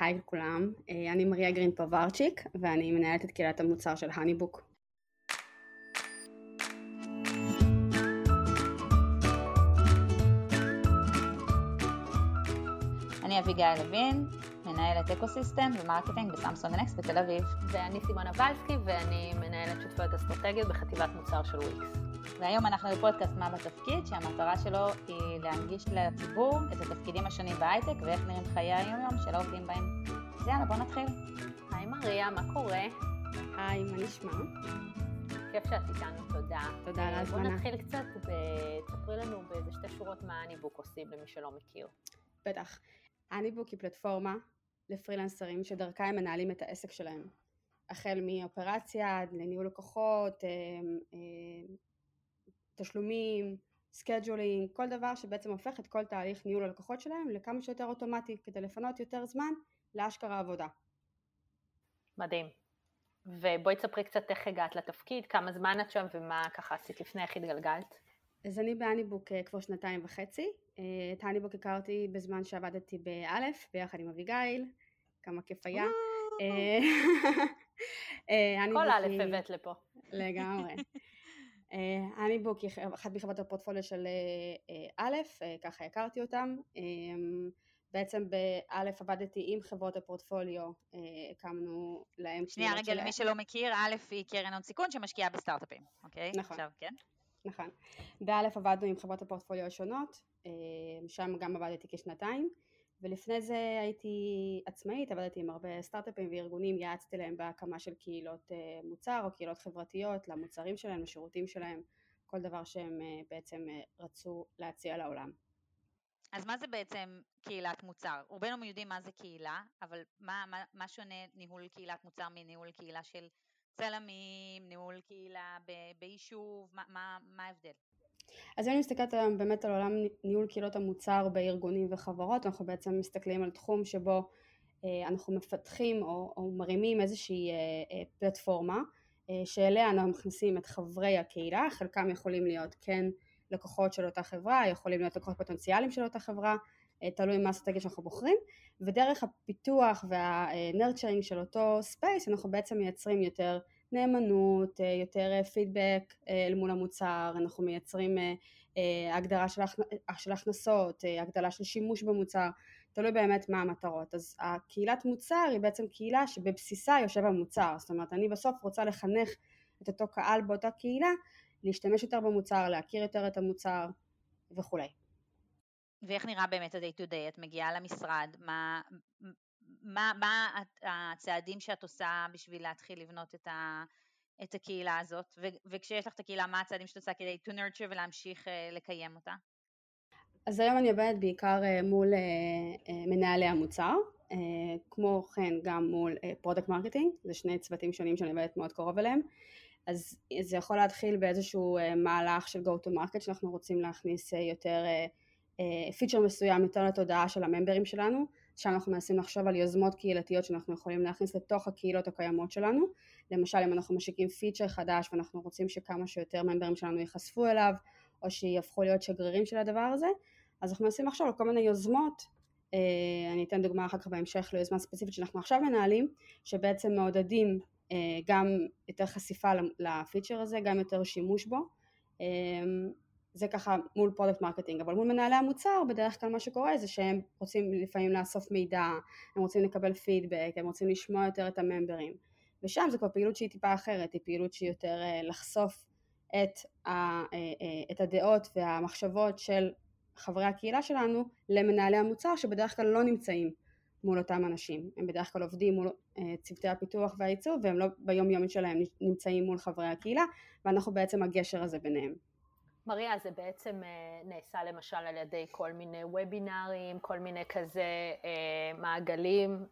היי לכולם, אני מריה גרין פוברצ'יק ואני מנהלת את קהילת המוצר של HoneyBook. אני אביגיל לוין, מנהלת ecosystem ו marketing ב Samsung Next בתל אביב. ואני סימונה ולסקי ואני מנהלת שותפויות אסטרטגיות בחטיבת מוצר של וויקס. והיום אנחנו בפודקאסט מה בתפקיד, שהמטרה שלו היא להנגיש לציבור את התפקידים השונים בהייטק ואיך נראים חיי היום-יום של העובדים בהם. אז יאללה, בוא נתחיל. היי מריה, מה קורה? היי, מה נשמע? כיף שאת איתנו, תודה. תודה על ההזמנה. בוא נתחיל קצת, תספרי לנו באיזה שתי שורות מה HoneyBook עושים למי שלא מכיר. בטח. HoneyBook היא פלטפורמה לפרילנסרים שדרכה הם מנהלים את העסק שלהם. החל מאופרציה לניהול לקוחות, אה, אה, תשלומים, scheduling, כל דבר שבעצם הופך את כל תהליך ניהול הלקוחות שלהם לכמה שיותר אוטומטי כדי לפנות יותר זמן לאשכרה עבודה. מדהים. ובואי תספרי קצת איך הגעת לתפקיד, כמה זמן את שם ומה ככה עשית לפני, איך התגלגלת. אז אני באניבוק אה, כבר שנתיים וחצי. אה, את האניבוק הכרתי בזמן שעבדתי באלף, ביחד עם אביגיל, כמה כיף היה. אה, כל א' הבאת לפה. לגמרי. האניבוק היא אחת מחברות הפורטפוליו של א', ככה הכרתי אותם. בעצם באלף עבדתי עם חברות הפורטפוליו, הקמנו להם שנייה, רגע, למי שלא מכיר, א' היא קרן הון סיכון שמשקיעה בסטארט-אפים, אוקיי? נכון. עכשיו, כן? נכון. באלף עבדנו עם חברות הפורטפוליו השונות, שם גם עבדתי כשנתיים, ולפני זה הייתי עצמאית, עבדתי עם הרבה סטארט-אפים וארגונים, יעצתי להם בהקמה של קהילות מוצר או קהילות חברתיות למוצרים שלהם, לשירותים שלהם, כל דבר שהם בעצם רצו להציע לעולם. אז מה זה בעצם קהילת מוצר? רובנו יודעים מה זה קהילה, אבל מה, מה, מה שונה ניהול קהילת מוצר מניהול קהילה של צלמים, ניהול קהילה ביישוב, מה, מה, מה ההבדל? אז אני מסתכלת היום באמת על עולם ניהול קהילות המוצר בארגונים וחברות, אנחנו בעצם מסתכלים על תחום שבו אה, אנחנו מפתחים או, או מרימים איזושהי אה, אה, פלטפורמה שאליה אנחנו מכניסים את חברי הקהילה, חלקם יכולים להיות כן לקוחות של אותה חברה, יכולים להיות לקוחות פוטנציאליים של אותה חברה, תלוי מה האסטרטגיה שאנחנו בוחרים, ודרך הפיתוח וה nurturing של אותו space אנחנו בעצם מייצרים יותר נאמנות, אה, יותר פידבק אה, אל מול המוצר, אנחנו מייצרים הגדלה של הכנסות, הגדלה של שימוש במוצר, תלוי באמת מה המטרות. אז הקהילת מוצר היא בעצם קהילה שבבסיסה יושב המוצר, זאת אומרת אני בסוף רוצה לחנך את אותו קהל באותה קהילה להשתמש יותר במוצר, להכיר יותר את המוצר וכולי. ואיך נראה באמת ה-day to day? את מגיעה למשרד, מה, מה, מה הצעדים שאת עושה בשביל להתחיל לבנות את, ה, את הקהילה הזאת? ו, וכשיש לך את הקהילה, מה הצעדים שאת עושה כדי to nurture ולהמשיך uh, לקיים אותה? אז היום אני עובדת בעיקר uh, מול uh, מנהלי המוצר, כמו כן גם מול product marketing, זה שני צוותים שונים שאני עובדת מאוד קרוב אליהם. אז זה יכול להתחיל באיזשהו מהלך של go to market שאנחנו רוצים להכניס יותר פיצ'ר אה, מסוים יותר לתודעה של הממברים שלנו, שם אנחנו מנסים לחשוב על יוזמות קהילתיות שאנחנו יכולים להכניס לתוך הקהילות הקיימות שלנו, למשל אם אנחנו משיקים פיצ'ר חדש ואנחנו רוצים שכמה שיותר ממברים שלנו ייחשפו אליו, או שיהפכו להיות שגרירים של הדבר הזה, אז אנחנו מנסים לחשוב על כל מיני יוזמות, אה, אני אתן דוגמה אחר כך בהמשך ליוזמה ספציפית שאנחנו עכשיו מנהלים, שבעצם מעודדים אה, גם יותר חשיפה לפיצ'ר הזה, גם יותר שימוש בו. אה, זה ככה מול product marketing, אבל מול מנהלי המוצר בדרך כלל מה שקורה זה שהם רוצים לפעמים לאסוף מידע, הם רוצים לקבל פידבק, הם רוצים לשמוע יותר את הממברים, ושם זו כבר פעילות שהיא טיפה אחרת, היא פעילות שהיא יותר אה, לחשוף את, ה, את הדעות והמחשבות של חברי הקהילה שלנו למנהלי המוצר שבדרך כלל לא נמצאים מול אותם אנשים. הם בדרך כלל עובדים מול צוותי הפיתוח והעיצוב והם לא ביום יומית שלהם נמצאים מול חברי הקהילה ואנחנו בעצם הגשר הזה ביניהם. מריה, זה בעצם uh, נעשה למשל על ידי כל מיני וובינארים, כל מיני כזה uh, מעגלים,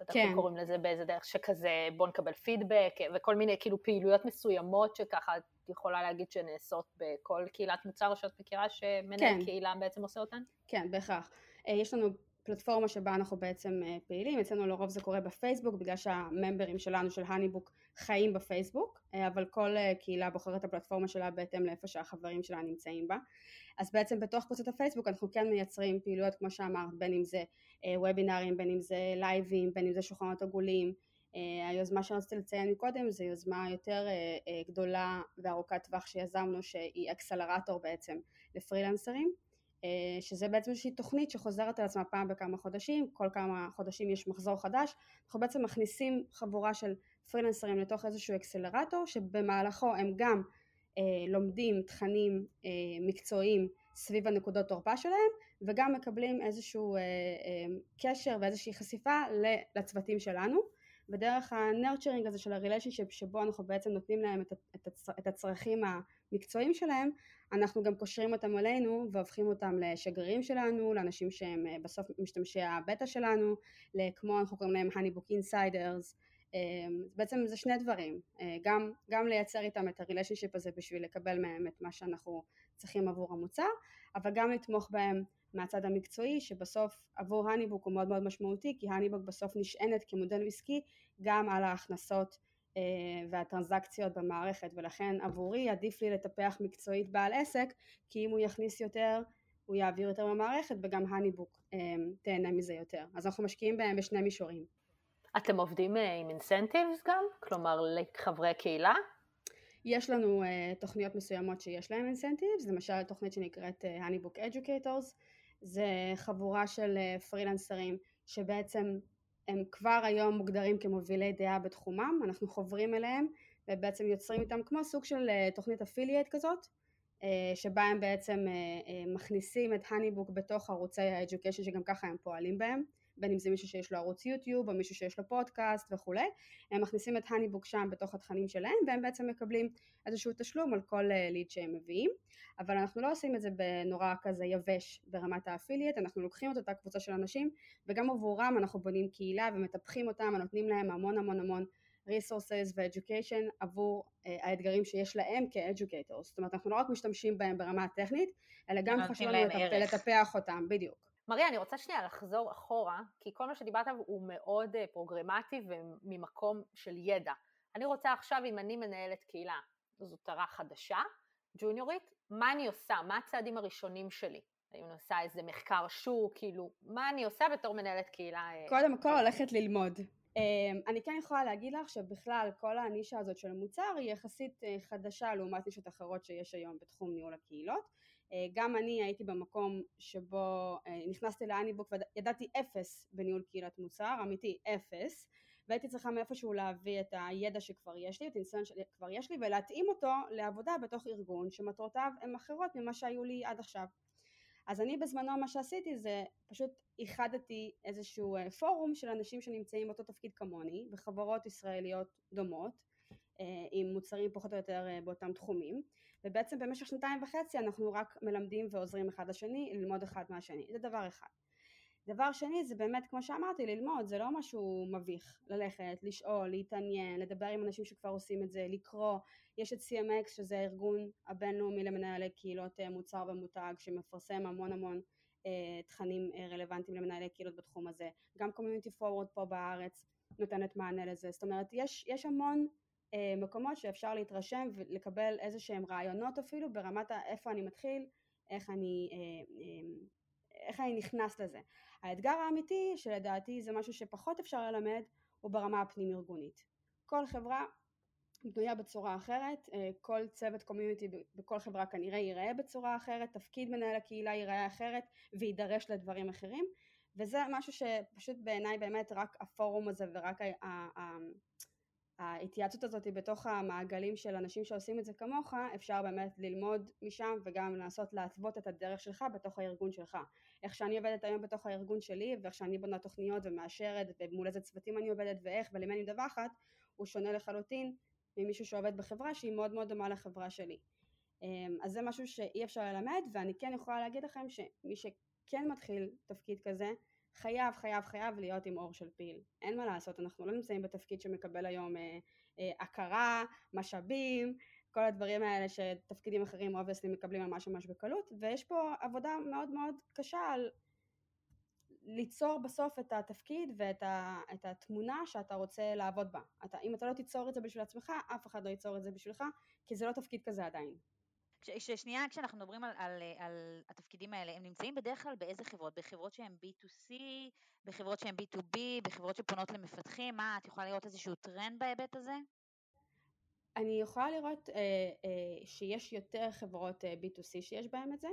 בטח כן. קוראים לזה באיזה דרך שכזה בוא נקבל פידבק וכל מיני כאילו פעילויות מסוימות שככה את יכולה להגיד שנעשות בכל קהילת מוצר שאת מכירה שמנהל כן. קהילה בעצם עושה אותן? כן, בהכרח. יש לנו פלטפורמה שבה אנחנו בעצם אה, פעילים, אצלנו לרוב זה קורה בפייסבוק בגלל שהממברים שלנו של הניבוק חיים בפייסבוק, אה, אבל כל אה, קהילה בוחרת את הפלטפורמה שלה בהתאם לאיפה שהחברים שלה נמצאים בה. אז בעצם בתוך קבוצת הפייסבוק אנחנו כן מייצרים פעילויות כמו שאמרת, בין אם זה וובינארים, בין אם זה לייבים, בין אם זה שולחנות עגולים. היוזמה שרציתי לציין מקודם זה יוזמה יותר גדולה וארוכת טווח שיזמנו שהיא אקסלרטור בעצם לפרילנסרים. אה, שזה בעצם איזושהי תוכנית שחוזרת על עצמה פעם בכמה חודשים, כל כמה חודשים יש מחזור חדש, אנחנו בעצם מכניסים חבורה של פרילנסרים לתוך איזשהו אקסלרטור שבמהלכו הם גם אה, לומדים תכנים אה, מקצועיים סביב הנקודות תורפה שלהם וגם מקבלים איזשהו אה, אה, קשר ואיזושהי חשיפה לצוותים שלנו. ודרך הנרצ'רינג הזה של הריליישנשיפ שבו אנחנו בעצם נותנים להם את הצרכים המקצועיים שלהם אנחנו גם קושרים אותם אלינו והופכים אותם לשגרירים שלנו, לאנשים שהם אה, בסוף משתמשי הבטא שלנו, כמו אנחנו קוראים להם honeybook insiders, אמ, בעצם זה שני דברים, אה, גם, גם לייצר איתם את הריליישנשיפ הזה בשביל לקבל מהם את מה שאנחנו צריכים עבור המוצר, אבל גם לתמוך בהם מהצד המקצועי שבסוף עבור הניבוק הוא מאוד מאוד משמעותי כי הניבוק בסוף נשענת כמודל עסקי גם על ההכנסות והטרנזקציות במערכת ולכן עבורי עדיף לי לטפח מקצועית בעל עסק כי אם הוא יכניס יותר הוא יעביר יותר במערכת וגם הניבוק אה, תהנה מזה יותר אז אנחנו משקיעים בהם בשני מישורים. אתם עובדים אה, עם אינסנטיבס גם? כלומר לחברי קהילה? יש לנו תוכניות מסוימות שיש להם אינסנטיבס, למשל תוכנית שנקראת Honeybook Educators, זה חבורה של פרילנסרים שבעצם הם כבר היום מוגדרים כמובילי דעה בתחומם, אנחנו חוברים אליהם ובעצם יוצרים איתם כמו סוג של אה, תוכנית אפילייט כזאת, אה, שבה הם בעצם אה, מכניסים את הניבוק בתוך ערוצי האדיוקיישן שגם ככה הם פועלים בהם, בין אם זה מישהו שיש לו ערוץ יוטיוב או מישהו שיש לו פודקאסט וכולי, הם מכניסים את HoneyBook שם בתוך התכנים שלהם והם בעצם מקבלים איזשהו תשלום על כל lead שהם מביאים, אבל אנחנו לא עושים את זה בנורא כזה יבש ברמת ה affiliate, אנחנו לוקחים את אותה קבוצה של אנשים וגם עבורם אנחנו בונים קהילה ומטפחים אותם ונותנים להם המון המון המון resources ו-education עבור אה, האתגרים שיש להם כ-educators, זאת אומרת אנחנו לא רק משתמשים בהם ברמה הטכנית, אלא גם חשוב לנו לטפח אותם, בדיוק. מריה, אני רוצה שנייה לחזור אחורה, כי כל מה שדיברת הוא מאוד אה, פרוגרמטי וממקום של ידע. אני רוצה עכשיו, אם אני מנהלת קהילה זוטרה חדשה, ג'וניורית, מה אני עושה? מה הצעדים הראשונים שלי? האם אני עושה איזה מחקר שוק, כאילו, מה אני עושה בתור מנהלת קהילה? אה, קודם כל הולכת ללמוד. אמ, אני כן יכולה להגיד לך שבכלל כל הנישה הזאת של המוצר היא יחסית אה, חדשה לעומת נישות אחרות שיש היום בתחום ניהול הקהילות. אה, גם אני הייתי במקום שבו נכנסתי לאניבוק וידעתי אפס בניהול קהילת מוצר, אמיתי אפס, והייתי צריכה מאיפשהו להביא את הידע שכבר יש לי, את הניסיון שכבר יש לי ולהתאים אותו לעבודה בתוך ארגון שמטרותיו הן אחרות ממה שהיו לי עד עכשיו. אז אני בזמנו מה שעשיתי זה פשוט איחדתי איזשהו אה, פורום של אנשים שנמצאים באותו תפקיד כמוני בחברות ישראליות דומות אה, עם מוצרים פחות או יותר אה, באותם תחומים ובעצם במשך שנתיים וחצי אנחנו רק מלמדים ועוזרים אחד לשני ללמוד אחד מהשני. זה דבר אחד. דבר שני זה באמת כמו שאמרתי ללמוד זה לא משהו מביך. ללכת לשאול להתעניין לדבר עם אנשים שכבר עושים את זה לקרוא. יש את CMX שזה הארגון הבינלאומי למנהלי קהילות אה, מוצר ומותג שמפרסם המון המון אה, תכנים אה, רלוונטיים למנהלי קהילות בתחום הזה. גם קומיוניטי פורוורד פה בארץ נותנת מענה לזה. זאת אומרת יש, יש המון מקומות שאפשר להתרשם ולקבל איזה שהם רעיונות אפילו ברמת איפה אני מתחיל איך אני אה, אה, איך אני נכנס לזה. האתגר האמיתי שלדעתי זה משהו שפחות אפשר ללמד הוא ברמה הפנים ארגונית. כל חברה בנויה בצורה אחרת, אה, כל צוות קומיוניטי בכל חברה כנראה ייראה בצורה אחרת, תפקיד מנהל הקהילה ייראה אחרת ויידרש לדברים אחרים וזה משהו שפשוט בעיניי באמת רק הפורום הזה ורק ההתייעצות הזאת בתוך המעגלים של אנשים שעושים את זה כמוך, אפשר באמת ללמוד משם וגם לנסות להתוות את הדרך שלך בתוך הארגון שלך. איך שאני עובדת היום בתוך הארגון שלי ואיך שאני בונה תוכניות ומאשרת ומול איזה צוותים אני עובדת ואיך ולמי אני מדווחת, הוא שונה לחלוטין ממישהו שעובד בחברה שהיא מאוד מאוד דומה לחברה שלי. אמ, אז זה משהו שאי אפשר ללמד ואני כן יכולה להגיד לכם שמי שכן מתחיל תפקיד כזה חייב חייב חייב להיות עם עור של פיל, אין מה לעשות, אנחנו לא נמצאים בתפקיד שמקבל היום אה, אה, הכרה, משאבים, כל הדברים האלה שתפקידים אחרים obviously מקבלים ממש ממש בקלות, ויש פה עבודה מאוד מאוד קשה על ליצור בסוף את התפקיד ואת ה, את התמונה שאתה רוצה לעבוד בה. אתה, אם אתה לא תיצור את זה בשביל עצמך, אף אחד לא ייצור את זה בשבילך, כי זה לא תפקיד כזה עדיין. שנייה, כשאנחנו מדברים על, על, על התפקידים האלה, הם נמצאים בדרך כלל באיזה חברות? בחברות שהן B2C, בחברות שהן B2B, בחברות שפונות למפתחים? מה, את יכולה לראות איזשהו טרנד בהיבט הזה? אני יכולה לראות אה, אה, שיש יותר חברות אה, B2C שיש בהן את זה.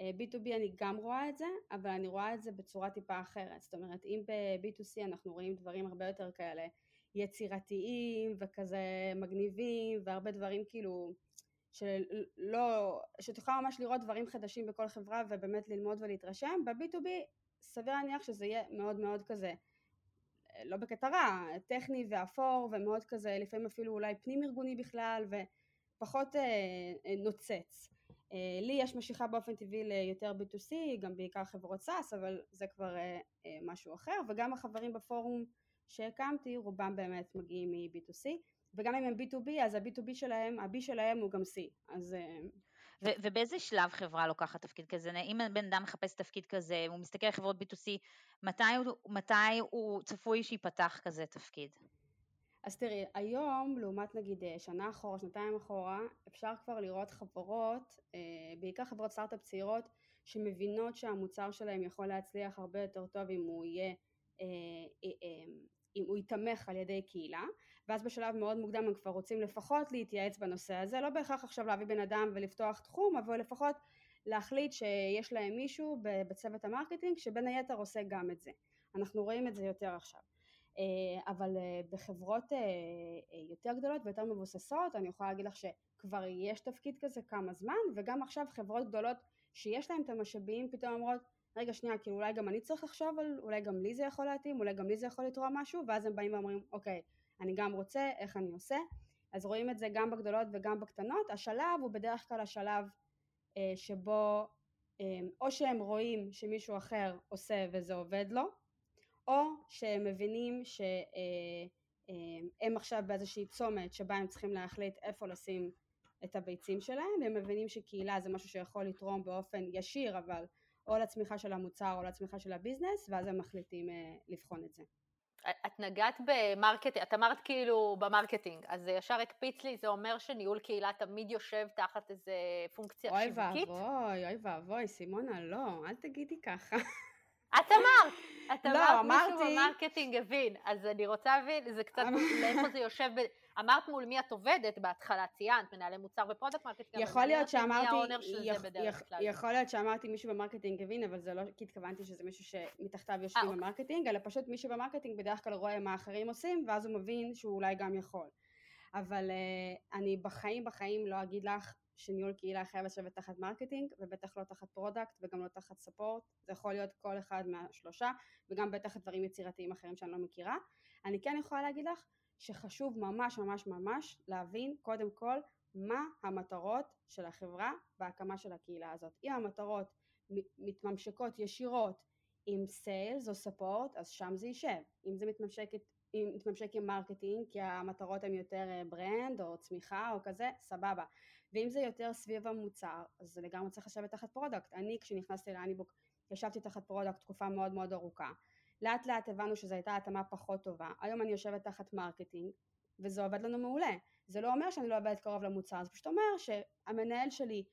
אה, B2B אני גם רואה את זה, אבל אני רואה את זה בצורה טיפה אחרת. זאת אומרת, אם ב-B2C אנחנו רואים דברים הרבה יותר כאלה יצירתיים וכזה מגניבים, והרבה דברים כאילו שלא, שאת יכולה ממש לראות דברים חדשים בכל חברה ובאמת ללמוד ולהתרשם, ב-B2B סביר להניח שזה יהיה מאוד מאוד כזה, לא בקטע רע, טכני ואפור ומאוד כזה, לפעמים אפילו אולי פנים ארגוני בכלל ופחות אה, אה, נוצץ. אה, לי יש משיכה באופן טבעי ליותר B2C, גם בעיקר חברות SaaS, אבל זה כבר אה, אה, משהו אחר, וגם החברים בפורום שהקמתי, רובם באמת מגיעים מ-B2C. וגם אם הם B2B, אז ה-B2B שלהם, ה-B שלהם הוא גם C. אז... אה, ו- ובאיזה שלב חברה לוקחת תפקיד כזה? אם בן אדם מחפש תפקיד כזה, הוא מסתכל על חברות B2C, מתי הוא, מתי הוא צפוי שייפתח כזה תפקיד? אז תראי, היום, לעומת נגיד אה, שנה אחורה, שנתיים אחורה, אפשר כבר לראות חברות, אה, בעיקר חברות סטארט-אפ צעירות, שמבינות שהמוצר שלהם יכול להצליח הרבה יותר טוב אם הוא יהיה אם הוא ייתמך על ידי קהילה, ואז בשלב מאוד מוקדם הם כבר רוצים לפחות להתייעץ בנושא הזה, לא בהכרח עכשיו להביא בן אדם ולפתוח תחום, אבל לפחות להחליט שיש להם מישהו בצוות ה marketing שבין היתר עושה גם את זה. אנחנו רואים את זה יותר עכשיו. אה, אבל אה, בחברות אה, יותר גדולות ויותר מבוססות, אני יכולה להגיד לך שכבר יש תפקיד כזה כמה זמן, וגם עכשיו חברות גדולות שיש להן את המשאבים פתאום אומרות רגע שנייה, כאילו אולי גם אני צריך לחשוב על, אולי גם לי זה יכול להתאים, אולי גם לי זה יכול לתרום משהו, ואז הם באים ואומרים, אוקיי, אני גם רוצה, איך אני עושה? אז רואים את זה גם בגדולות וגם בקטנות. השלב הוא בדרך כלל השלב אה, שבו אה, או שהם רואים שמישהו אחר עושה וזה עובד לו, או שהם מבינים שהם אה, אה, עכשיו באיזושהי צומת שבה הם צריכים להחליט איפה לשים את הביצים שלהם, והם מבינים שקהילה זה משהו שיכול לתרום באופן ישיר, אבל או לצמיחה של המוצר או לצמיחה של הביזנס, ואז הם מחליטים אה, לבחון את זה. את נגעת ב marketing, את אמרת כאילו ב marketing, אז זה ישר הקפיץ לי, זה אומר שניהול קהילה תמיד יושב תחת איזה פונקציה שיווקית? אוי ואבוי, אוי ואבוי, סימונה, לא, אל תגידי ככה. את אמרת, את אמרת לא, אמרתי... מישהו ב marketing הבין, אז אני רוצה להבין, זה קצת, לאיפה זה יושב, ב... אמרת מול מי את עובדת בהתחלה, ציינת, מנהלי מוצר ו product marketing, יכול להיות שאמרתי, יכ... יכ... יכול להיות שאמרתי מישהו ב marketing הבין, אבל זה לא כי התכוונתי שזה מישהו שמתחתיו יושבים 아, אה, אוקיי. ב marketing, אלא פשוט מישהו ב marketing בדרך כלל רואה מה אחרים עושים, ואז הוא מבין שהוא אולי גם יכול. אבל אה, אני בחיים בחיים לא אגיד לך שניהול קהילה חייב לשבת תחת marketing ובטח לא תחת product וגם לא תחת support, זה יכול להיות כל אחד מהשלושה וגם בטח דברים יצירתיים אחרים שאני לא מכירה. אני כן יכולה להגיד לך שחשוב ממש ממש ממש להבין קודם כל מה המטרות של החברה בהקמה של הקהילה הזאת. אם המטרות מתממשקות ישירות עם sales או support אז שם זה יישב. אם זה מתממשק, מתממשק עם marketing כי המטרות הן יותר brand אה, או צמיחה או כזה, סבבה. ואם זה יותר סביב המוצר, אז זה לגמרי צריך לשבת תחת product. אני כשנכנסתי ל Honeybook ישבתי תחת product תקופה מאוד מאוד ארוכה. לאט לאט הבנו שזו הייתה התאמה פחות טובה. היום אני יושבת תחת marketing, וזה עובד לנו מעולה. זה לא אומר שאני לא עובדת קרוב למוצר, זה פשוט אומר שהמנהל שלי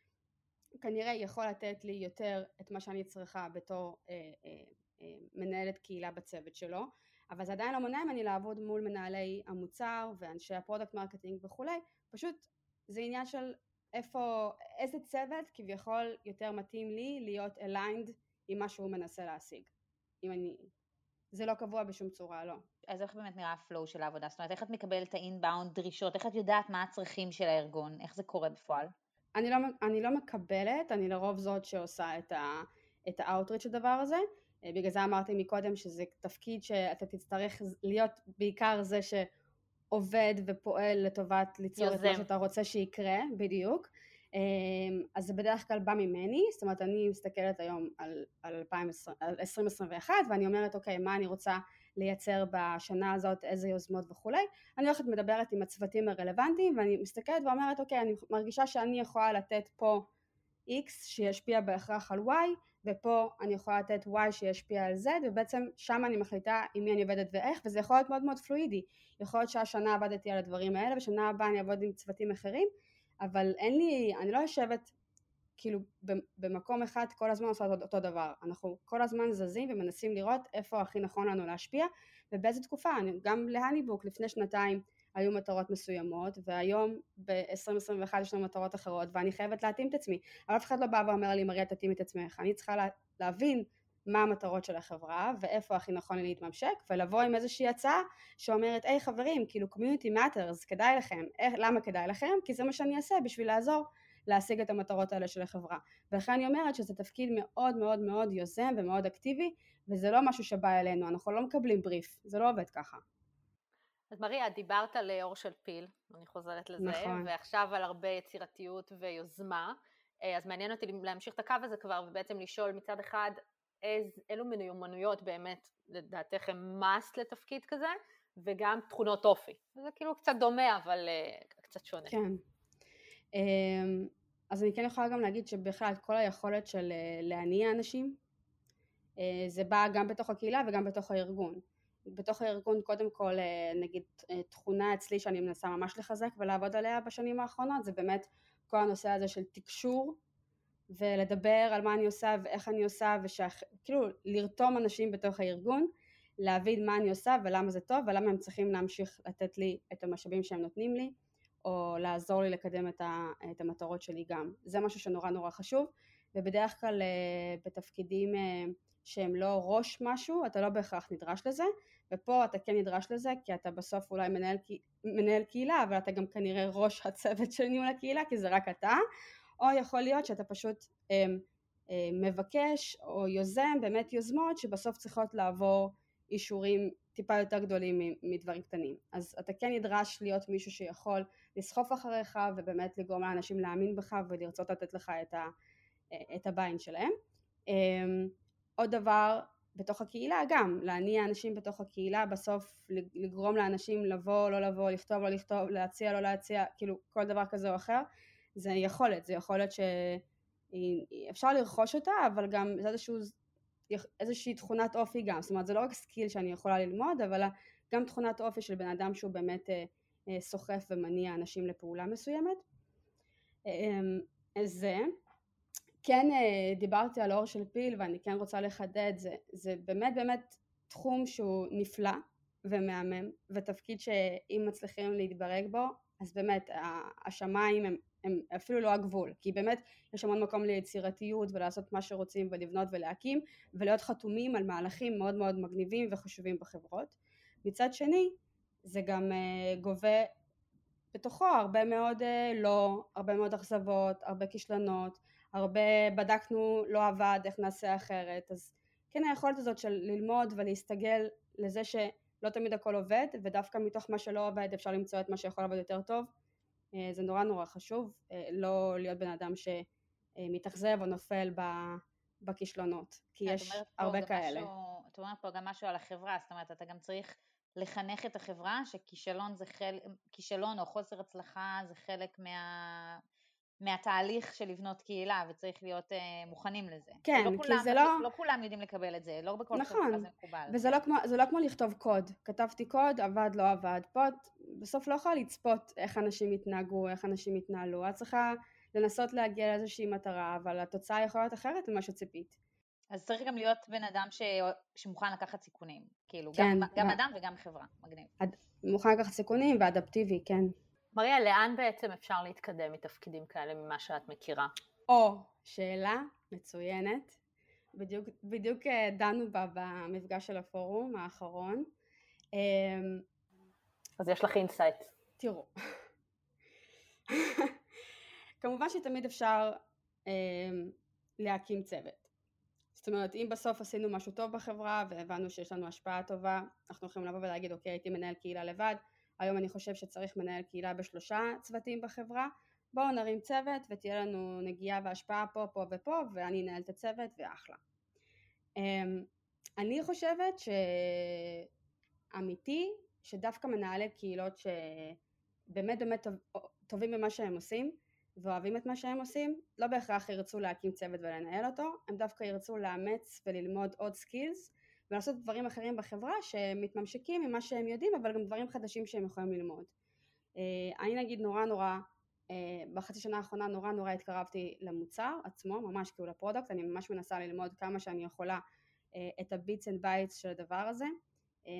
כנראה יכול לתת לי יותר את מה שאני צריכה בתור אה, אה, אה, מנהלת קהילה בצוות שלו, אבל זה עדיין לא מונע ממני לעבוד מול מנהלי המוצר ואנשי ה product marketing וכולי, פשוט זה עניין של איפה, איזה צוות כביכול יותר מתאים לי להיות aligned עם מה שהוא מנסה להשיג. אם אני... זה לא קבוע בשום צורה, לא. אז איך באמת נראה ה flow של העבודה? זאת אומרת, איך את מקבלת את ה inbound דרישות? איך את יודעת מה הצרכים של הארגון? איך זה קורה בפועל? אני לא, אני לא מקבלת, אני לרוב זאת שעושה את, ה, את האוטריץ' הדבר הזה. אה, בגלל זה אמרתי מקודם שזה תפקיד שאתה תצטרך להיות בעיקר זה ש... עובד ופועל לטוטובת ליצור יוזם. את מה שאתה רוצה שיקרה, בדיוק. אמ, אז זה בדרך כלל בא ממני, זאת אומרת אני מסתכלת היום על, על, 2020, על 2021 ואני אומרת אוקיי מה אני רוצה לייצר בשנה הזאת, איזה יוזמות וכולי, אני הולכת מדברת עם הצוותים הרלוונטיים ואני מסתכלת ואומרת אוקיי אני מרגישה שאני יכולה לתת פה X שישפיע בהכרח על Y ופה אני יכולה לתת Y שישפיע על Z, ובעצם שם אני מחליטה עם מי אני עובדת ואיך, וזה יכול להיות מאוד מאוד פלואידי. יכול להיות שהשנה עבדתי על הדברים האלה, ושנה הבאה אני אעבוד עם צוותים אחרים, אבל אין לי, אני לא יושבת כאילו במקום אחד כל הזמן עושה אותו דבר. אנחנו כל הזמן זזים ומנסים לראות איפה הכי נכון לנו להשפיע, ובאיזה תקופה. גם להניבוק לפני שנתיים היו מטרות מסוימות, והיום ב-2021 יש לנו מטרות אחרות, ואני חייבת להתאים את עצמי. אבל אף אחד לא בא ואומר לי, מריה, תתאים את עצמך. אני צריכה לה, להבין מה המטרות של החברה, ואיפה הכי נכון לי להתממשק, ולבוא עם איזושהי הצעה שאומרת, היי חברים, כאילו community matters, כדאי לכם. איך, למה כדאי לכם? כי זה מה שאני אעשה בשביל לעזור להשיג את המטרות האלה של החברה. ולכן אני אומרת שזה תפקיד מאוד מאוד מאוד יוזם ומאוד אקטיבי, וזה לא משהו שבא אלינו, אנחנו לא מקבלים בריף, זה לא עובד ככה. אז מריה, דיברת על אור של פיל, אני חוזרת לזה, נכון. ועכשיו על הרבה יצירתיות ויוזמה, אה, אז מעניין אותי להמשיך את הקו הזה כבר, ובעצם לשאול מצד אחד, איז, אילו מיומנויות באמת לדעתך הם must לתפקיד כזה, וגם תכונות אופי. זה כאילו קצת דומה, אבל uh, קצת שונה. כן. Um, אז אני כן יכולה גם להגיד שבכלל כל היכולת של uh, להניע אנשים, uh, זה בא גם בתוך הקהילה וגם בתוך הארגון. בתוך הארגון קודם כל נגיד תכונה אצלי שאני מנסה ממש לחזק ולעבוד עליה בשנים האחרונות זה באמת כל הנושא הזה של תקשור ולדבר על מה אני עושה ואיך אני עושה וכאילו לרתום אנשים בתוך הארגון להבין מה אני עושה ולמה זה טוב ולמה הם צריכים להמשיך לתת לי את המשאבים שהם נותנים לי או לעזור לי לקדם את, ה, את המטרות שלי גם. זה משהו שנורא נורא חשוב ובדרך כלל בתפקידים שהם לא ראש משהו אתה לא בהכרח נדרש לזה ופה אתה כן נדרש לזה כי אתה בסוף אולי מנהל, מנהל קהילה אבל אתה גם כנראה ראש הצוות של ניהול הקהילה כי זה רק אתה או יכול להיות שאתה פשוט אה, אה, מבקש או יוזם באמת יוזמות שבסוף צריכות לעבור אישורים טיפה יותר גדולים מדברים קטנים. אז אתה כן נדרש להיות מישהו שיכול לסחוף אחריך ובאמת לגרום לאנשים להאמין בך ולרצות לתת לך את, ה, את ה buy-in שלהם. אמ, עוד דבר בתוך הקהילה גם, להניע אנשים בתוך הקהילה, בסוף לגרום לאנשים לבוא, לא לבוא, לכתוב, לא לכתוב, להציע, לא להציע, כאילו כל דבר כזה או אחר, זה יכולת, זה יכולת שאפשר לרכוש אותה, אבל גם זה איזשהו, איזושהי תכונת אופי גם, זאת אומרת זה לא רק skill שאני יכולה ללמוד, אבל גם תכונת אופי של בן אדם שהוא באמת אה, אה, סוחף ומניע אנשים לפעולה מסוימת. אמ, זה. כן אה, דיברתי על אור של פיל ואני כן רוצה לחדד, זה, זה באמת באמת תחום שהוא נפלא ומהמם ותפקיד שאם מצליחים להתברג בו אז באמת השמיים הם, הם אפילו לא הגבול כי באמת יש המון מקום ליצירתיות ולעשות מה שרוצים ולבנות ולהקים ולהיות חתומים על מהלכים מאוד מאוד מגניבים וחשובים בחברות. מצד שני זה גם uh, גובה בתוכו הרבה מאוד uh, לא, הרבה מאוד אכזבות, הרבה כישלונות הרבה בדקנו לא עבד איך נעשה אחרת אז כן היכולת הזאת של ללמוד ולהסתגל לזה שלא תמיד הכל עובד ודווקא מתוך מה שלא עובד אפשר למצוא את מה שיכול לעבוד יותר טוב אה, זה נורא נורא חשוב אה, לא להיות בן אדם שמתאכזב או נופל בכישלונות כי יש הרבה כאלה. משהו, את אומרת פה גם משהו על החברה זאת אומרת אתה גם צריך לחנך את החברה שכישלון זה חלק, כישלון או חוסר הצלחה זה חלק מה... מהתהליך של לבנות קהילה וצריך להיות אה, מוכנים לזה. כן, לא כי כולם, זה לא... לא כולם יודעים לקבל את זה, לא בכל נכון, חברה זה מקובל. וזה לא, כמו, לא כמו לכתוב קוד, כתבתי קוד, עבד, לא עבד, פה את בסוף לא יכולה לצפות איך אנשים יתנהגו, איך אנשים יתנהלו, את צריכה לנסות להגיע לאיזושהי מטרה, אבל התוצאה יכולה להיות אחרת ממה שציפית. אז צריך גם להיות בן אדם ש... שמוכן לקחת סיכונים, כאילו, כן, גם, גם ו... אדם וגם חברה, מגניב. אד... מוכן לקחת סיכונים ואדפטיבי, כן. מריה, לאן בעצם אפשר להתקדם מתפקידים כאלה ממה שאת מכירה? או, שאלה מצוינת. בדיוק, בדיוק אה, דנו בה במפגש של הפורום האחרון. אמ, אז יש לך insight. תראו, כמובן שתמיד אפשר אה, להקים צוות. זאת אומרת, אם בסוף עשינו משהו טוב בחברה והבנו שיש לנו השפעה טובה, אנחנו יכולים לבוא ולהגיד, אוקיי, הייתי מנהל קהילה לבד, היום אני חושב שצריך מנהל קהילה בשלושה צוותים בחברה, בואו נרים צוות ותהיה לנו נגיעה והשפעה פה, פה ופה, ואני אנהל את הצוות ואחלה. אמ, אני חושבת שאמיתי, שדווקא מנהלי קהילות שבאמת באמת טובים במה שהם עושים, ואוהבים את מה שהם עושים, לא בהכרח ירצו להקים צוות ולנהל אותו, הם דווקא ירצו לאמץ וללמוד עוד skills ולעשות דברים אחרים בחברה שמתממשקים ממה שהם יודעים, אבל גם דברים חדשים שהם יכולים ללמוד. אה, אני נגיד נורא נורא, אה, בחצי שנה האחרונה נורא נורא התקרבתי למוצר עצמו, ממש כאילו ל product, אני ממש מנסה ללמוד כמה שאני יכולה אה, את ה bits and bytes של הדבר הזה.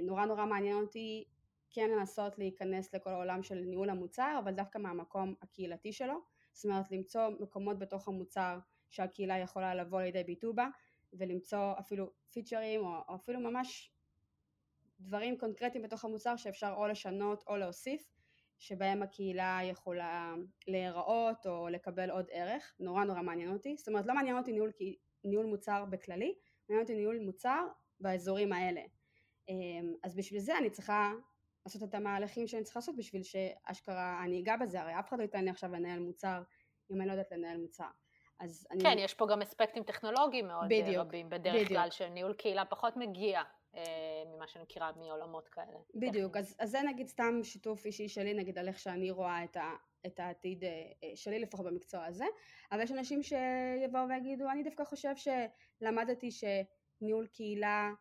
נורא נורא מעניין אותי כן לנסות להיכנס לכל העולם של ניהול המוצר, אבל דווקא מהמקום הקהילתי שלו, זאת אומרת למצוא מקומות בתוך המוצר שהקהילה יכולה לבוא לידי ביטוי בה, ולמצוא אפילו פיצ'רים או, או אפילו ממש דברים קונקרטיים בתוך המוצר שאפשר או לשנות או להוסיף, שבהם הקהילה יכולה להיראות או לקבל עוד ערך, נורא נורא מעניין אותי, זאת אומרת לא מעניין אותי ניהול, ניהול מוצר בכללי, מעניין אותי ניהול מוצר באזורים האלה. אמ, אז בשביל זה אני צריכה לעשות את המהלכים שאני צריכה לעשות בשביל שאשכרה אני אגע בזה, הרי אף אחד לא ייתן לי עכשיו לנהל מוצר אם אני לא יודעת לנהל מוצר. אז אני... כן, יש פה גם אספקטים טכנולוגיים מאוד אה, בדיוק, רבים, בדרך בדיוק. כלל שניהול קהילה פחות מגיע אה, ממה שאני מכירה מעולמות כאלה. בדיוק, אז, אז זה נגיד סתם שיתוף אישי שלי, נגיד על איך שאני רואה את, ה, את העתיד אה, אה שלי לפחות במקצוע הזה, אבל יש אנשים שיבואו ויגידו, אני דווקא חושב שלמדתי שניהול קהילה,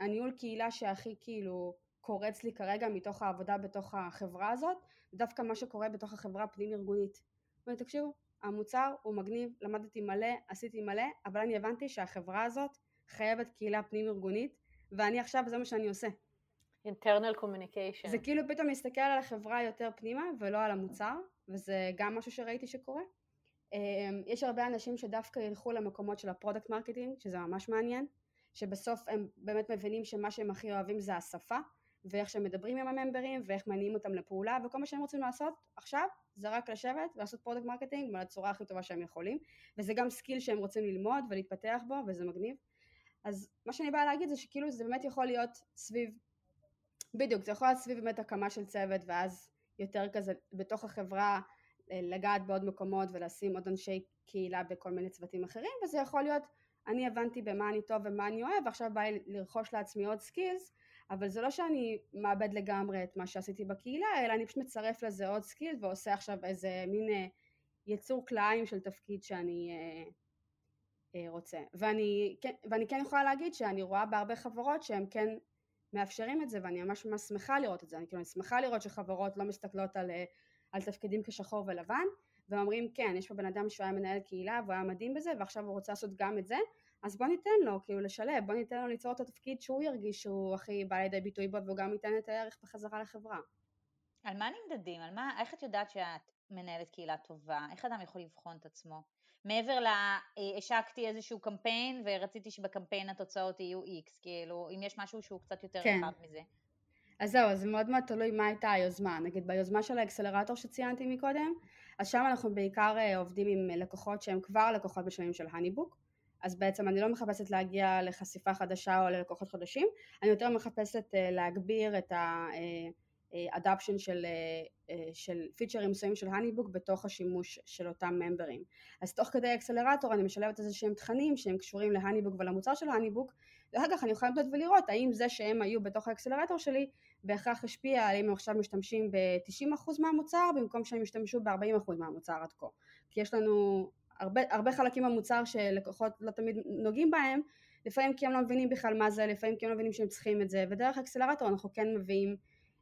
הניהול קהילה שהכי כאילו קורץ לי כרגע מתוך העבודה בתוך החברה הזאת, דווקא מה שקורה בתוך החברה הפנים ארגונית. תקשיבו, המוצר הוא מגניב, למדתי מלא, עשיתי מלא, אבל אני הבנתי שהחברה הזאת חייבת קהילה פנים ארגונית, ואני עכשיו זה מה שאני עושה. internal communication. זה כאילו פתאום להסתכל על החברה יותר פנימה ולא על המוצר, וזה גם משהו שראיתי שקורה. אמ, יש הרבה אנשים שדווקא ילכו למקומות של ה product marketing, שזה ממש מעניין, שבסוף הם באמת מבינים שמה שהם הכי אוהבים זה השפה, ואיך שהם מדברים עם ה memberים ואיך מניעים אותם לפעולה וכל מה שהם רוצים לעשות עכשיו זה רק לשבת ולעשות product marketing בצורה הכי טובה שהם יכולים וזה גם skill שהם רוצים ללמוד ולהתפתח בו וזה מגניב. אז מה שאני באה להגיד זה שכאילו זה באמת יכול להיות סביב בדיוק זה יכול להיות סביב באמת הקמה של צוות ואז יותר כזה בתוך החברה אה, לגעת בעוד מקומות ולשים עוד אנשי קהילה בכל מיני צוותים אחרים וזה יכול להיות אני הבנתי במה אני טוב ומה אני אוהב ועכשיו בא לי לרכוש לעצמי עוד skills אבל זה לא שאני מאבד לגמרי את מה שעשיתי בקהילה, אלא אני פשוט מצרף לזה עוד skill ועושה עכשיו איזה מין אה, יצור כלאיים של תפקיד שאני אה, אה, רוצה. ואני ואני כן יכולה להגיד שאני רואה בהרבה חברות שהם כן מאפשרים את זה, ואני ממש ממש שמחה לראות את זה. אני כאילו שמחה לראות שחברות לא מסתכלות על, על תפקידים כשחור ולבן, ואומרים כן, יש פה בן אדם שהוא היה מנהל קהילה והוא היה מדהים בזה, ועכשיו הוא רוצה לעשות גם את זה, אז בוא ניתן לו כאילו לשלב, בוא ניתן לו ליצור את התפקיד שהוא ירגיש שהוא הכי בא לידי ביטוי בו והוא גם ייתן את הערך בחזרה לחברה. על מה נמדדים? על מה, איך את יודעת שאת מנהלת קהילה טובה? איך אדם יכול לבחון את עצמו? מעבר ל... אה, השקתי איזשהו קמפיין ורציתי שבקמפיין התוצאות יהיו איקס, כאילו, אם יש משהו שהוא קצת יותר כן. רחב מזה. אז זהו, אז מאוד מאוד תלוי מה הייתה היוזמה. נגיד ביוזמה של האקסלרטור שציינתי מקודם, אז שם אנחנו בעיקר אה, עובדים עם לקוחות שהם כבר לקוחות בשלבים של הניבוק. אז בעצם אני לא מחפשת להגיע לחשיפה חדשה או ללקוחות חדשים, אני יותר מחפשת אה, להגביר את האדאפשן אה, אה, של, של פיצ'רים מסוימים של הניבוק בתוך השימוש של אותם ממברים. אז תוך כדי אקסלרטור אני משלבת איזה שהם תכנים שהם קשורים להניבוק ולמוצר של ההניבוק, ואחר כך אני יכולה לבדוק ולראות האם זה שהם היו בתוך האקסלרטור שלי בהכרח השפיע על אם הם עכשיו משתמשים ב-90% מהמוצר במקום שהם ישתמשו ב-40% מהמוצר עד כה. כי יש לנו הרבה, הרבה חלקים במוצר שלקוחות לא תמיד נוגעים בהם, לפעמים כי הם לא מבינים בכלל מה זה, לפעמים כי הם לא מבינים שהם צריכים את זה, ודרך accelerator אנחנו כן מביאים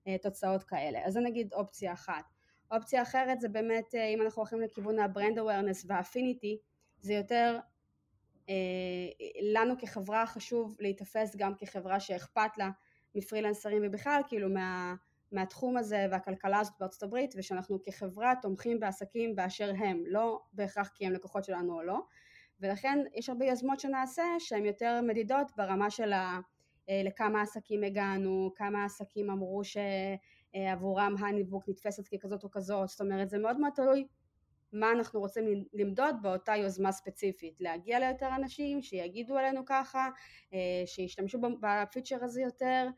אה, תוצאות כאלה. אז זה נגיד אופציה אחת. אופציה אחרת זה באמת, אה, אם אנחנו הולכים לכיוון ה brand awareness וה affinity, זה יותר אה, לנו כחברה חשוב להיתפס גם כחברה שאכפת לה מפרילנסרים ובכלל, כאילו מה... מהתחום הזה והכלכלה הזאת בארצות הברית ושאנחנו כחברה תומכים בעסקים באשר הם, לא בהכרח כי הם לקוחות שלנו או לא. ולכן יש הרבה יוזמות שנעשה שהן יותר מדידות ברמה של ה... אה, לכמה עסקים הגענו, כמה עסקים אמרו שעבורם הניבוק נתפסת ככזאת או כזאת, זאת אומרת זה מאוד מאוד תלוי מה אנחנו רוצים למדוד באותה יוזמה ספציפית, להגיע ליותר אנשים, שיגידו עלינו ככה, אה, שישתמשו בפיצ'ר הזה יותר,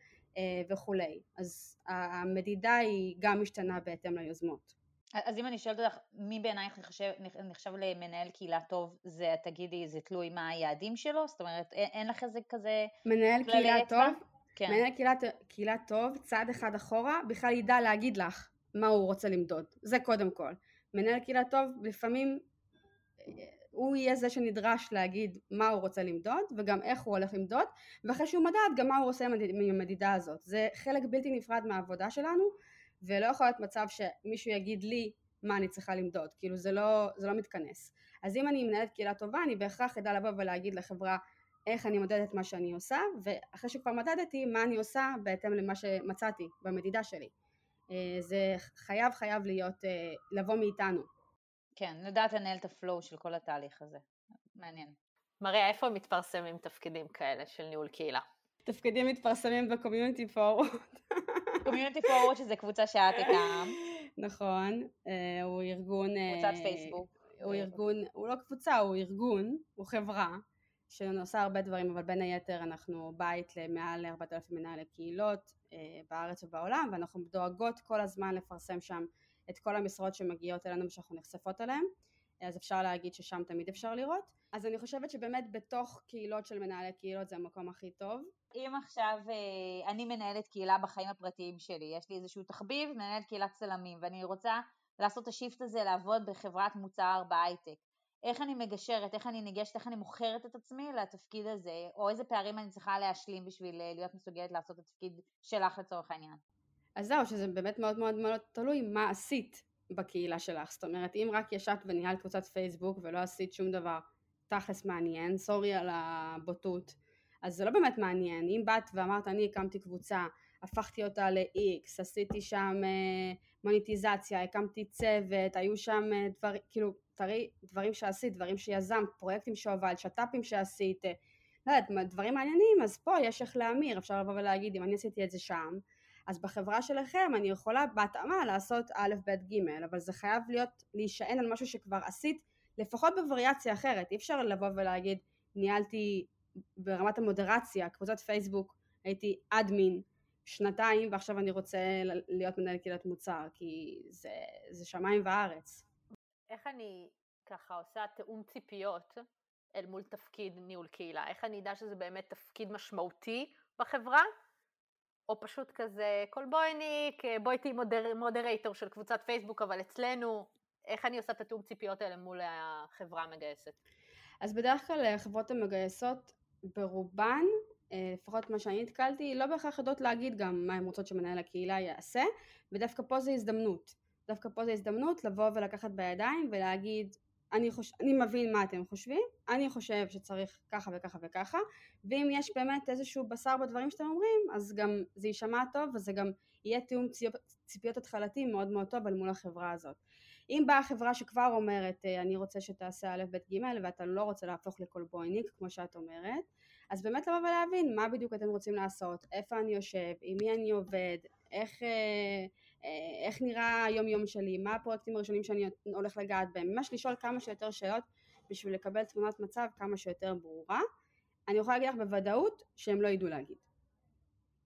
וכולי. אז המדידה היא גם משתנה בהתאם ליוזמות. אז אם אני שואלת אותך, מי בעינייך נחשב, נחשב למנהל קהילה טוב, זה תגידי, זה תלוי מה היעדים שלו? זאת אומרת, אין, אין לך איזה כזה... מנהל קהילה אצבע? טוב, כן. מנהל קהילה, קהילה טוב, צעד אחד אחורה, בכלל ידע להגיד לך מה הוא רוצה למדוד, זה קודם כל. מנהל קהילה טוב לפעמים הוא יהיה זה שנדרש להגיד מה הוא רוצה למדוד וגם איך הוא הולך למדוד ואחרי שהוא מדד גם מה הוא עושה עם המדידה הזאת. זה חלק בלתי נפרד מהעבודה שלנו ולא יכול להיות מצב שמישהו יגיד לי מה אני צריכה למדוד. כאילו זה לא, זה לא מתכנס. אז אם אני מנהלת קהילה טובה אני בהכרח אדע לבוא ולהגיד לחברה איך אני מודדת מה שאני עושה ואחרי שכבר מדדתי מה אני עושה בהתאם למה שמצאתי במדידה שלי. אה, זה חייב חייב להיות אה, לבוא מאיתנו כן, לדעת לנהל את ה flow של כל התהליך הזה. מעניין. מריה, איפה מתפרסמים תפקידים כאלה של ניהול קהילה? תפקידים מתפרסמים ב Community Forward. Community Forward שזה קבוצה שאת הקמת. נכון, אה, הוא ארגון... אה, קבוצת פייסבוק. הוא ארגון, הוא לא קבוצה, הוא ארגון, הוא חברה, שעושה הרבה דברים, אבל בין היתר אנחנו בית למעל 4,000 מנהלי קהילות אה, בארץ ובעולם, ואנחנו דואגות כל הזמן לפרסם שם את כל המשרות שמגיעות אלינו ושאנחנו נחשפות אליהן, אז אפשר להגיד ששם תמיד אפשר לראות. אז אני חושבת שבאמת בתוך קהילות של מנהלי קהילות זה המקום הכי טוב. אם עכשיו אה, אני מנהלת קהילה בחיים הפרטיים שלי, יש לי איזשהו תחביב, מנהלת קהילת צלמים, ואני רוצה לעשות את השיפט הזה לעבוד בחברת מוצר בהייטק. איך אני מגשרת, איך אני ניגשת, איך אני מוכרת את עצמי לתפקיד הזה, או איזה פערים אני צריכה להשלים בשביל אה, להיות מסוגלת לעשות את התפקיד שלך לצורך העניין. אז זהו, שזה באמת מאוד מאוד מאוד תלוי מה עשית בקהילה שלך. זאת אומרת, אם רק ישבת וניהלת קבוצת פייסבוק ולא עשית שום דבר תכלס מעניין, סורי על הבוטות, אז זה לא באמת מעניין. אם באת ואמרת, אני הקמתי קבוצה, הפכתי אותה ל-X, עשיתי שם אה, מוניטיזציה, הקמתי צוות, היו שם אה, דברים, כאילו, תראי, דברים שעשית, דברים שיזמת, פרויקטים שהובלת, שת"פים שעשית, אה, לא יודעת, דברים מעניינים, אז פה יש איך להמיר, אפשר לבוא ולהגיד, אם אני עשיתי את זה שם, אז בחברה שלכם אני יכולה בהתאמה לעשות א', ב', ג', אבל זה חייב להיות, להישען על משהו שכבר עשית, לפחות בווריאציה אחרת, אי אפשר לבוא ולהגיד, ניהלתי ברמת המודרציה, קבוצת פייסבוק, הייתי אדמין שנתיים ועכשיו אני רוצה להיות מנהל קהילת מוצר, כי זה, זה שמיים וארץ. איך אני ככה עושה תיאום ציפיות אל מול תפקיד ניהול קהילה? איך אני אדע שזה באמת תפקיד משמעותי בחברה או פשוט כזה קולבויניק, בואי תהיי מודר, מודרייטור של קבוצת פייסבוק, אבל אצלנו, איך אני עושה את התיאום ציפיות האלה מול החברה המגייסת? אז בדרך כלל החברות המגייסות ברובן, אה, לפחות מה שאני נתקלתי, לא בהכרח יודעות להגיד גם מה הן רוצות שמנהל הקהילה יעשה, ודווקא פה זה הזדמנות. דווקא פה זה הזדמנות לבוא ולקחת בידיים ולהגיד אני, חוש... אני מבין מה אתם חושבים, אני חושב שצריך ככה וככה וככה, ואם יש באמת איזשהו בשר בדברים שאתם אומרים, אז גם זה יישמע טוב וזה גם יהיה תיאום ציפיות התחלתי מאוד מאוד טוב על מול החברה הזאת. אם באה חברה שכבר אומרת אה, אני רוצה שתעשה א' ב' ג' ואתה לא רוצה להפוך לקולבויניק כמו שאת אומרת, אז באמת לבוא ולהבין מה בדיוק אתם רוצים לעשות, איפה אני יושב, עם מי אני עובד, איך... אה, איך נראה היום יום שלי, מה הפרויקטים הראשונים שאני הולך לגעת בהם, ממש לשאול כמה שיותר שאלות בשביל לקבל תמונת מצב כמה שיותר ברורה. אני יכולה להגיד לך בוודאות שהם לא ידעו להגיד.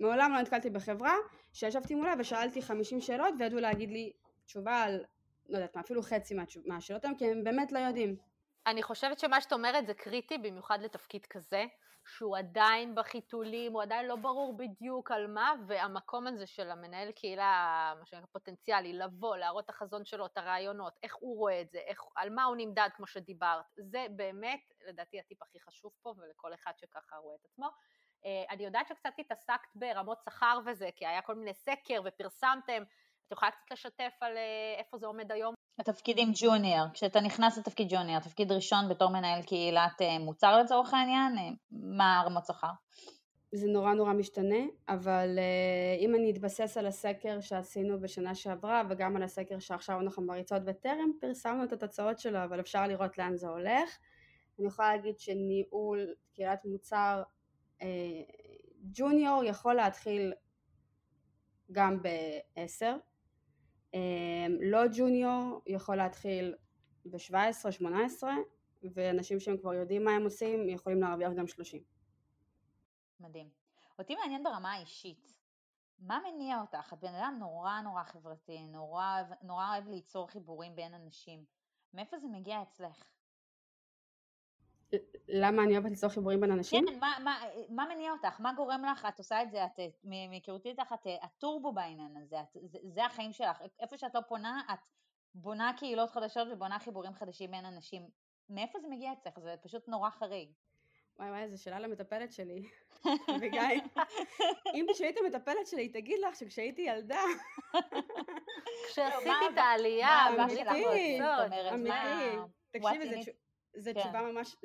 מעולם לא נתקלתי בחברה שישבתי מולה ושאלתי 50 שאלות וידעו להגיד לי תשובה על, לא יודעת מה, אפילו חצי מהשאלות האלה, כי הם באמת לא יודעים. אני חושבת שמה שאת אומרת זה קריטי במיוחד לתפקיד כזה, שהוא עדיין בחיתולים, הוא עדיין לא ברור בדיוק על מה, והמקום הזה של המנהל קהילה, מה שנקרא פוטנציאלי, לבוא, להראות את החזון שלו, את הרעיונות, איך הוא רואה את זה, איך, על מה הוא נמדד, כמו שדיברת, זה באמת, לדעתי, הטיפ הכי חשוב פה, ולכל אחד שככה רואה את עצמו. אה, אני יודעת שקצת התעסקת ברמות שכר וזה, כי היה כל מיני סקר ופרסמתם, את יכולה קצת לשתף על אה, איפה זה עומד היום? התפקידים ג'וניור, כשאתה נכנס לתפקיד ג'וניור, תפקיד ראשון בתור מנהל קהילת אה, מוצר לצורך העניין, אה, מה הרמות שכר? זה נורא נורא משתנה, אבל אם אני אתבסס על הסקר שעשינו בשנה שעברה וגם על הסקר שעכשיו אנחנו מריצות בטרם פרסמנו את התוצאות שלו, אבל אפשר לראות לאן זה הולך. אני יכולה להגיד שניהול קהילת מוצר ג'וניור יכול להתחיל גם ב-10, אמ, לא ג'וניור יכול להתחיל ב-17-18 ואנשים שהם כבר יודעים מה הם עושים יכולים להרוויח גם 30. מדהים. אותי מעניין ברמה האישית, מה מניע אותך? את בן אדם נורא נורא חברתי, נורא, נורא אוהב ליצור חיבורים בין אנשים. מאיפה זה מגיע אצלך? למה אני אוהבת ליצור חיבורים בין אנשים? כן, מה, מה, מה מניע אותך? מה גורם לך? את עושה את זה, את, מהיכרותי איתך, את הטורבו בעניין הזה, את, זה, זה החיים שלך. איפה שאת לא פונה, את בונה קהילות חדשות ובונה חיבורים חדשים בין אנשים. מאיפה זה מגיע אצלך? זה פשוט נורא חריג. וואי וואי, זו שאלה למטפלת שלי. אביגיל, אם כשהיית מטפלת שלי, תגיד לך שכשהייתי ילדה... כשעשיתי את העלייה, אמיתי, אמיתי. תקשיבי, זו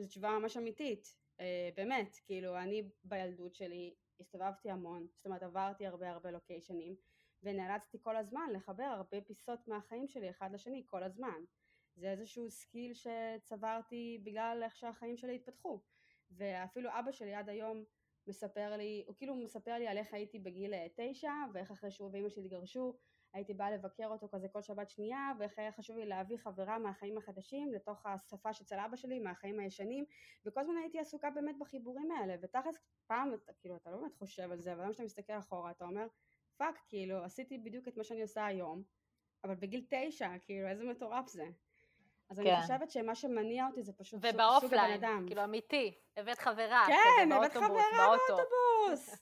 תשובה ממש אמיתית. אה, באמת, כאילו, אני בילדות שלי הסתובבתי המון, זאת אומרת עברתי הרבה הרבה לוקיישנים, ונאלצתי כל הזמן לחבר הרבה פיסות מהחיים שלי אחד לשני כל הזמן. זה איזשהו skill שצברתי בגלל איך שהחיים שלי התפתחו. ואפילו אבא שלי עד היום מספר לי, הוא כאילו מספר לי על איך הייתי בגיל אה, תשע, ואיך אחרי שהוא ואימא שלי התגרשו, הייתי באה לבקר אותו כזה כל שבת שנייה, ואיך היה חשוב לי להביא חברה מהחיים החדשים לתוך השבת שאצל אבא שלי, מהחיים הישנים, וכל הזמן הייתי עסוקה באמת בחיבורים האלה, ותכלס פעם, כאילו, אתה לא באמת חושב על זה, אבל למה שאתה מסתכל אחורה, אתה אומר, fuck, כאילו, עשיתי בדיוק את מה שאני עושה היום, אבל בגיל תשע, כאילו, איזה מטורף זה. אז כן. אני חושבת שמה שמניע אותי זה פשוט סוג הבן אדם. כאילו אמיתי, הבאת חברה, כן, הבאת חברה באוטובוס.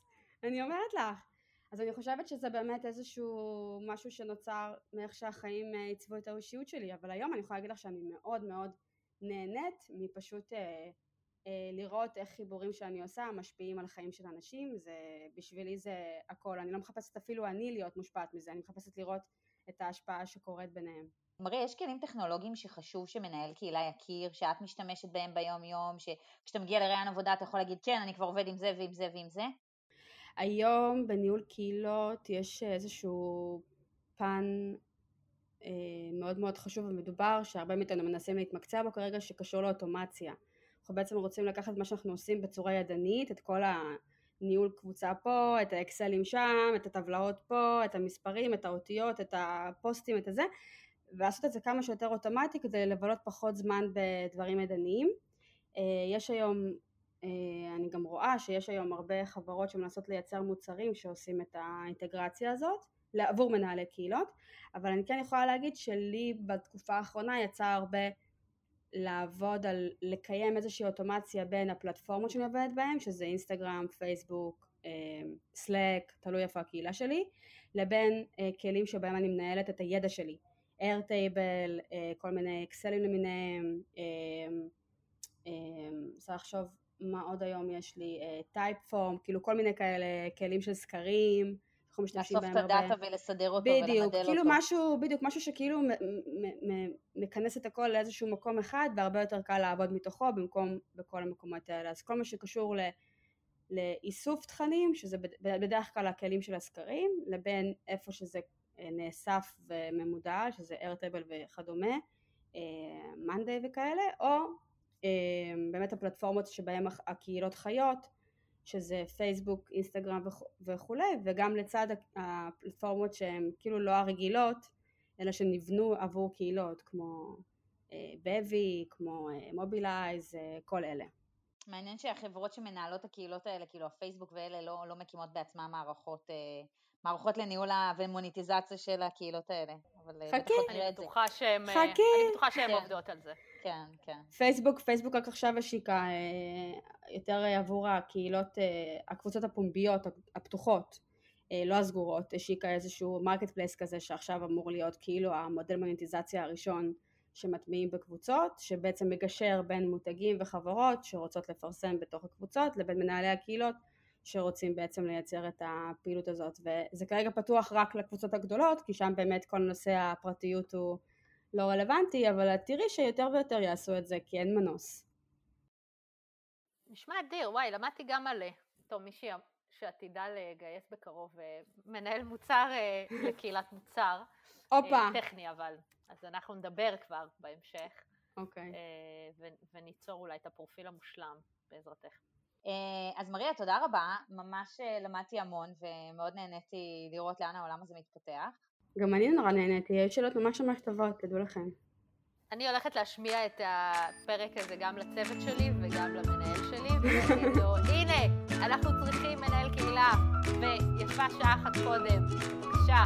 אני אומרת לך. אז אני חושבת שזה באמת איזשהו משהו שנוצר מאיך שהחיים אה, עיצבו את האישיות שלי, אבל היום אני יכולה להגיד לך שאני מאוד מאוד נהנית מפשוט אה, אה, לראות איך חיבורים שאני עושה משפיעים על חיים של אנשים, זה, בשבילי זה הכל, אני לא מחפשת אפילו אני להיות מושפעת מזה, אני מחפשת לראות את ההשפעה שקורית ביניהם. מריה, יש כלים טכנולוגיים שחשוב שמנהל קהילה יכיר, שאת משתמשת בהם ביום יום, שכשאתה מגיע לראיין עבודה אתה יכול להגיד כן, אני כבר עובד עם זה ועם זה ועם זה? היום בניהול קהילות יש איזשהו פן אה, מאוד מאוד חשוב ומדובר, שהרבה מאיתנו מנסים להתמקצע בו כרגע, שקשור לאוטומציה. אנחנו בעצם רוצים לקחת מה שאנחנו עושים בצורה ידנית, את כל הניהול קבוצה פה, את האקסלים שם, את הטבלאות פה, את המספרים, את האותיות, את הפוסטים, את הזה, ולעשות את זה כמה שיותר אוטומטי כדי לבלות פחות זמן בדברים ידניים. אה, יש היום, אה, אני גם רואה שיש היום הרבה חברות שמנסות לייצר מוצרים שעושים את האינטגרציה הזאת עבור מנהלי קהילות, אבל אני כן יכולה להגיד שלי בתקופה האחרונה יצא הרבה לעבוד על לקיים איזושהי אוטומציה בין הפלטפורמות שאני עובדת בהן, שזה אינסטגרם, פייסבוק, סלאק, תלוי איפה הקהילה שלי, לבין כלים שבהם אני מנהלת את הידע שלי. Airtable, אה, כל מיני אקסלים למיניהם, צריך לחשוב מה עוד היום יש לי, Type אה, form, כאילו כל מיני כאלה כלים של סקרים, אנחנו משתמשים בהם הרבה. לאסוף את ה data ולסדר אותו בדיוק, ולמדל כאילו אותו. בדיוק, משהו, בדיוק, משהו שכאילו מכנס את הכל לאיזשהו מקום אחד והרבה יותר קל לעבוד מתוכו במקום בכל המקומות האלה. אז כל מה שקשור ל... לאיסוף תכנים, שזה בדרך כלל הכלים של הסקרים, לבין איפה שזה נאסף וממודע, שזה איירטבל וכדומה, מאנדיי וכאלה, או אה, באמת הפלטפורמות שבהן הקהילות חיות, שזה פייסבוק, אינסטגרם וכולי, וגם לצד הפלטפורמות שהן כאילו לא הרגילות, אלא שנבנו עבור קהילות, כמו בבי, אה, כמו מובילייז, אה, כל אלה. מעניין שהחברות שמנהלות הקהילות האלה, כאילו הפייסבוק ואלה, לא, לא מקימות בעצמן מערכות מערכות לניהול ומוניטיזציה של הקהילות האלה. אה, חכי. אני בטוחה שהן חכי. אני בטוחה שהן כן. עובדות על זה. כן, כן. פייסבוק, פייסבוק רק עכשיו השיקה אה, יותר עבור הקהילות, אה, הקבוצות הפומביות, הפתוחות, לא הסגורות, השיקה איזשהו marketplace כזה שעכשיו אמור להיות כאילו המודל מוניטיזציה הראשון שמטמיעים בקבוצות, שבעצם מגשר בין מותגים וחברות שרוצות לפרסם בתוך הקבוצות לבין מנהלי הקהילות שרוצים בעצם לייצר את הפעילות הזאת וזה כרגע פתוח רק לקבוצות הגדולות כי שם באמת כל נושא הפרטיות הוא לא רלוונטי אבל תראי שיותר ויותר יעשו את זה כי אין מנוס. נשמע אדיר, וואי למדתי גם על, טוב מישהי שעתידה לגייס בקרוב אה, מנהל מוצר אה, לקהילת מוצר, הופה, אה, טכני אבל, אז אנחנו נדבר כבר בהמשך, אוקיי, וניצור אולי את הפרופיל המושלם בעזרתך. אה, אז מריה, תודה רבה, ממש אה, למדתי המון ומאוד נהניתי לראות לאן העולם הזה מתפתח. גם אני נורא נהניתי, יש שאלות ממש ממש טובות, תדעו לכם. אני הולכת להשמיע את הפרק הזה גם לצוות שלי וגם למנהל שלי, ולהגיד לו, הנה, אנחנו צריכים מנהל קהילה, וישבה שעה אחת קודם, בבקשה,